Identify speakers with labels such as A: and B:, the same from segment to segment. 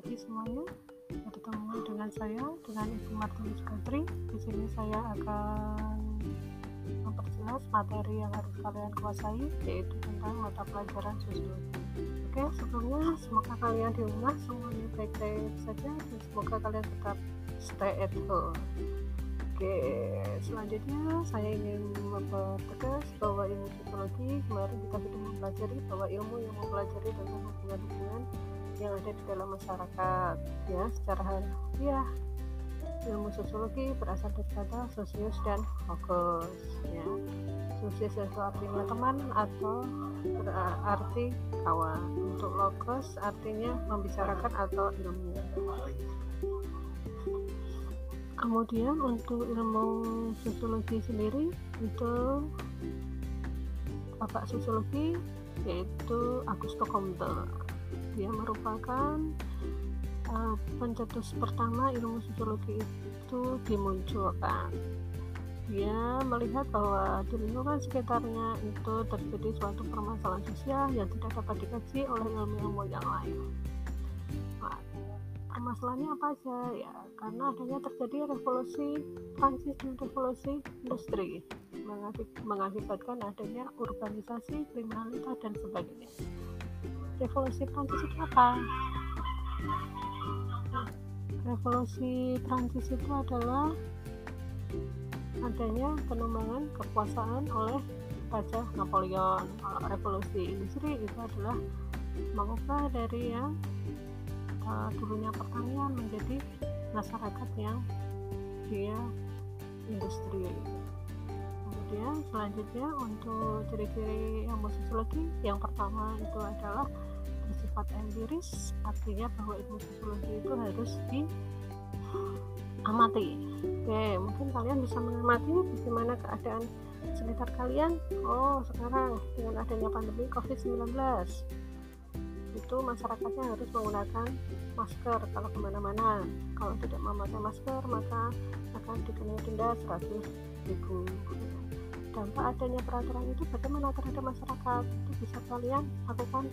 A: pagi semuanya. Bertemu dengan saya dengan Ibu Martinus Putri. Di sini saya akan memperjelas materi yang harus kalian kuasai yaitu tentang mata pelajaran sosiologi. Oke, sebelumnya semoga kalian di rumah semuanya baik-baik saja dan semoga kalian tetap stay at home. Oke, selanjutnya saya ingin mempertegas bahwa ilmu psikologi kemarin kita sudah mempelajari bahwa ilmu yang mempelajari tentang hubungan-hubungan yang ada di dalam masyarakat ya secara harfiah ilmu sosiologi berasal dari kata sosius dan logos ya. Sosius itu artinya teman atau berarti kawan. Untuk logos artinya membicarakan atau ilmu kemudian untuk ilmu sosiologi sendiri itu bapak sosiologi yaitu Augusto Comte dia merupakan uh, pencetus pertama ilmu sosiologi itu dimunculkan dia melihat bahwa di lingkungan sekitarnya itu terjadi suatu permasalahan sosial yang tidak dapat dikaji oleh ilmu-ilmu yang lain. Permasalahannya apa aja? Ya karena adanya terjadi revolusi Prancis dan revolusi industri mengakibatkan adanya urbanisasi, kriminalitas dan sebagainya. Revolusi Prancis itu apa? Revolusi Prancis itu adalah adanya pengembangan kekuasaan oleh Raja Napoleon. Revolusi industri itu adalah mengubah dari yang uh, dulunya pertanian menjadi masyarakat yang dia industri kemudian selanjutnya untuk ciri-ciri ilmu sosiologi yang pertama itu adalah bersifat empiris artinya bahwa ilmu sosiologi itu harus diamati oke mungkin kalian bisa mengamati bagaimana keadaan sekitar kalian. Oh sekarang dengan adanya pandemi covid-19 itu masyarakatnya harus menggunakan masker kalau ke mana-mana. Kalau tidak memakai masker maka akan dikenai denda 100 ribu. Dampak adanya peraturan itu bagaimana terhadap masyarakat? Itu bisa kalian lakukan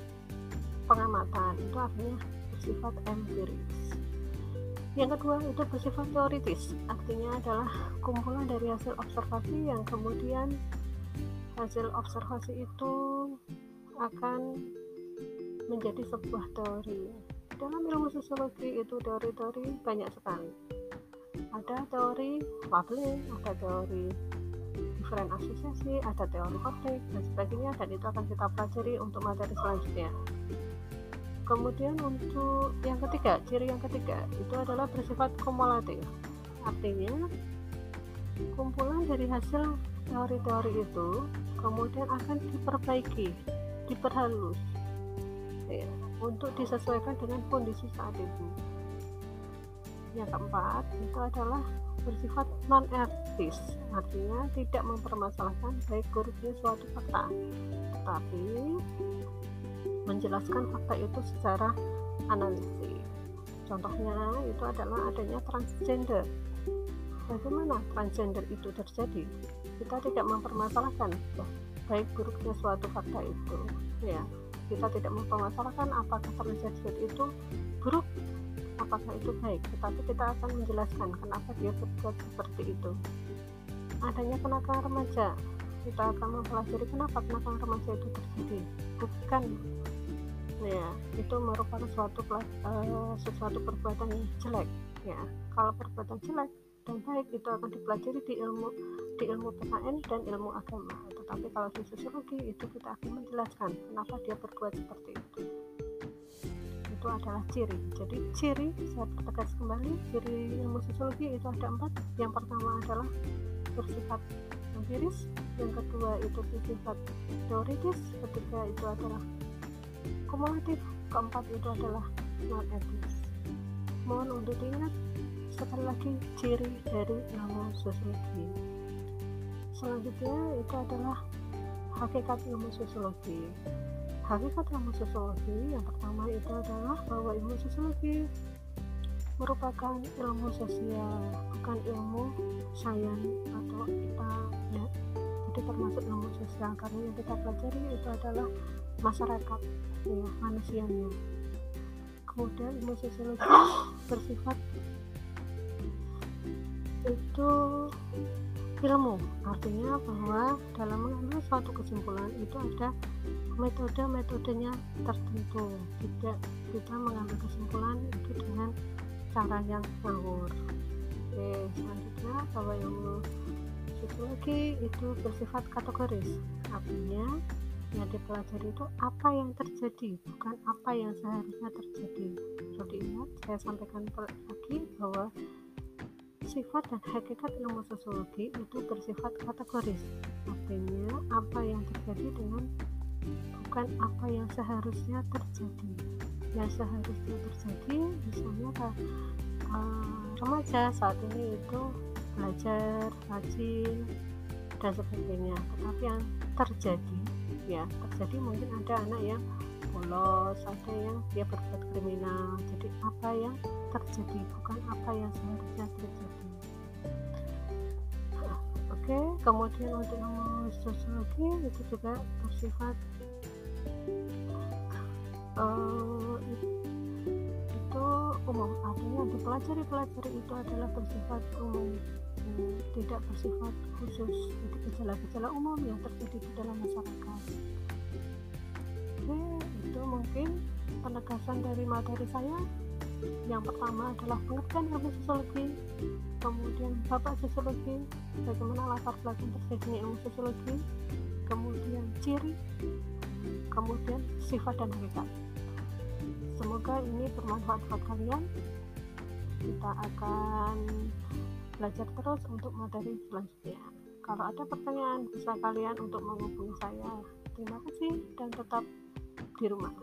A: pengamatan itu artinya bersifat empiris yang kedua itu bersifat teoritis artinya adalah kumpulan dari hasil observasi yang kemudian hasil observasi itu akan menjadi sebuah teori. Dalam ilmu sosiologi itu teori-teori banyak sekali. Ada teori labeling, ada teori different asosiasi, ada teori konflik dan sebagainya dan itu akan kita pelajari untuk materi selanjutnya. Kemudian untuk yang ketiga, ciri yang ketiga itu adalah bersifat kumulatif. Artinya kumpulan dari hasil teori-teori itu kemudian akan diperbaiki, diperhalus ya, untuk disesuaikan dengan kondisi saat itu. Yang keempat itu adalah bersifat non etis, artinya tidak mempermasalahkan baik buruknya suatu fakta, tetapi menjelaskan fakta itu secara analisis. Contohnya itu adalah adanya transgender. Bagaimana transgender itu terjadi? Kita tidak mempermasalahkan baik buruknya suatu fakta itu, ya kita tidak mempermasalahkan apakah terjadi itu buruk apakah itu baik tetapi kita akan menjelaskan kenapa dia berbuat seperti itu adanya kenakalan remaja kita akan mempelajari kenapa kenakalan remaja itu terjadi bukan ya itu merupakan suatu uh, sesuatu perbuatan yang jelek ya. Kalau perbuatan jelek dan baik itu akan dipelajari di ilmu di ilmu PKN dan ilmu agama. Tetapi kalau di sosiologi itu kita akan menjelaskan kenapa dia berbuat seperti itu. Itu adalah ciri. Jadi ciri saya pertegas kembali ciri ilmu sosiologi itu ada empat. Yang pertama adalah bersifat empiris yang kedua itu bersifat teoritis ketiga itu adalah kumulatif keempat itu adalah non etis mohon untuk diingat sekali lagi ciri dari ilmu sosiologi. Selanjutnya itu adalah hakikat ilmu sosiologi. Hakikat ilmu sosiologi yang pertama itu adalah bahwa ilmu sosiologi merupakan ilmu sosial bukan ilmu sains atau kita jadi termasuk ilmu sosial karena yang kita pelajari itu adalah masyarakat ya manusianya. Kemudian ilmu sosiologi bersifat itu ilmu. Artinya bahwa dalam mengambil suatu kesimpulan itu ada metode-metodenya tertentu. Tidak kita mengambil kesimpulan itu dengan cara yang ngawur. Oke selanjutnya bahwa ilmu psikologi itu bersifat kategoris. Artinya yang dipelajari itu apa yang terjadi bukan apa yang seharusnya terjadi. Perlu diingat saya sampaikan lagi bahwa sifat dan hakikat ilmu sosiologi itu bersifat kategoris. Artinya apa yang terjadi dengan bukan apa yang seharusnya terjadi. Yang seharusnya terjadi misalnya uh, remaja saat ini itu belajar rajin dan sebagainya. Tetapi yang terjadi ya terjadi mungkin ada anak yang bolos ada yang dia berbuat kriminal. Jadi apa yang terjadi? Bukan apa yang seharusnya terjadi. Oke kemudian untuk ilmu sosiologi itu juga bersifat uh, itu umum. Artinya dipelajari pelajari itu adalah bersifat umum tidak bersifat khusus jadi gejala-gejala umum yang terjadi di dalam masyarakat. Oke itu mungkin penegasan dari materi saya. Yang pertama adalah pengertian ilmu sosiologi kemudian bapak sosiologi bagaimana latar belakang terjadinya ilmu sosiologi kemudian ciri kemudian sifat dan hakikat. Semoga ini bermanfaat buat kalian. Kita akan belajar terus untuk materi selanjutnya. Kalau ada pertanyaan bisa kalian untuk menghubungi saya. Terima kasih dan tetap di rumah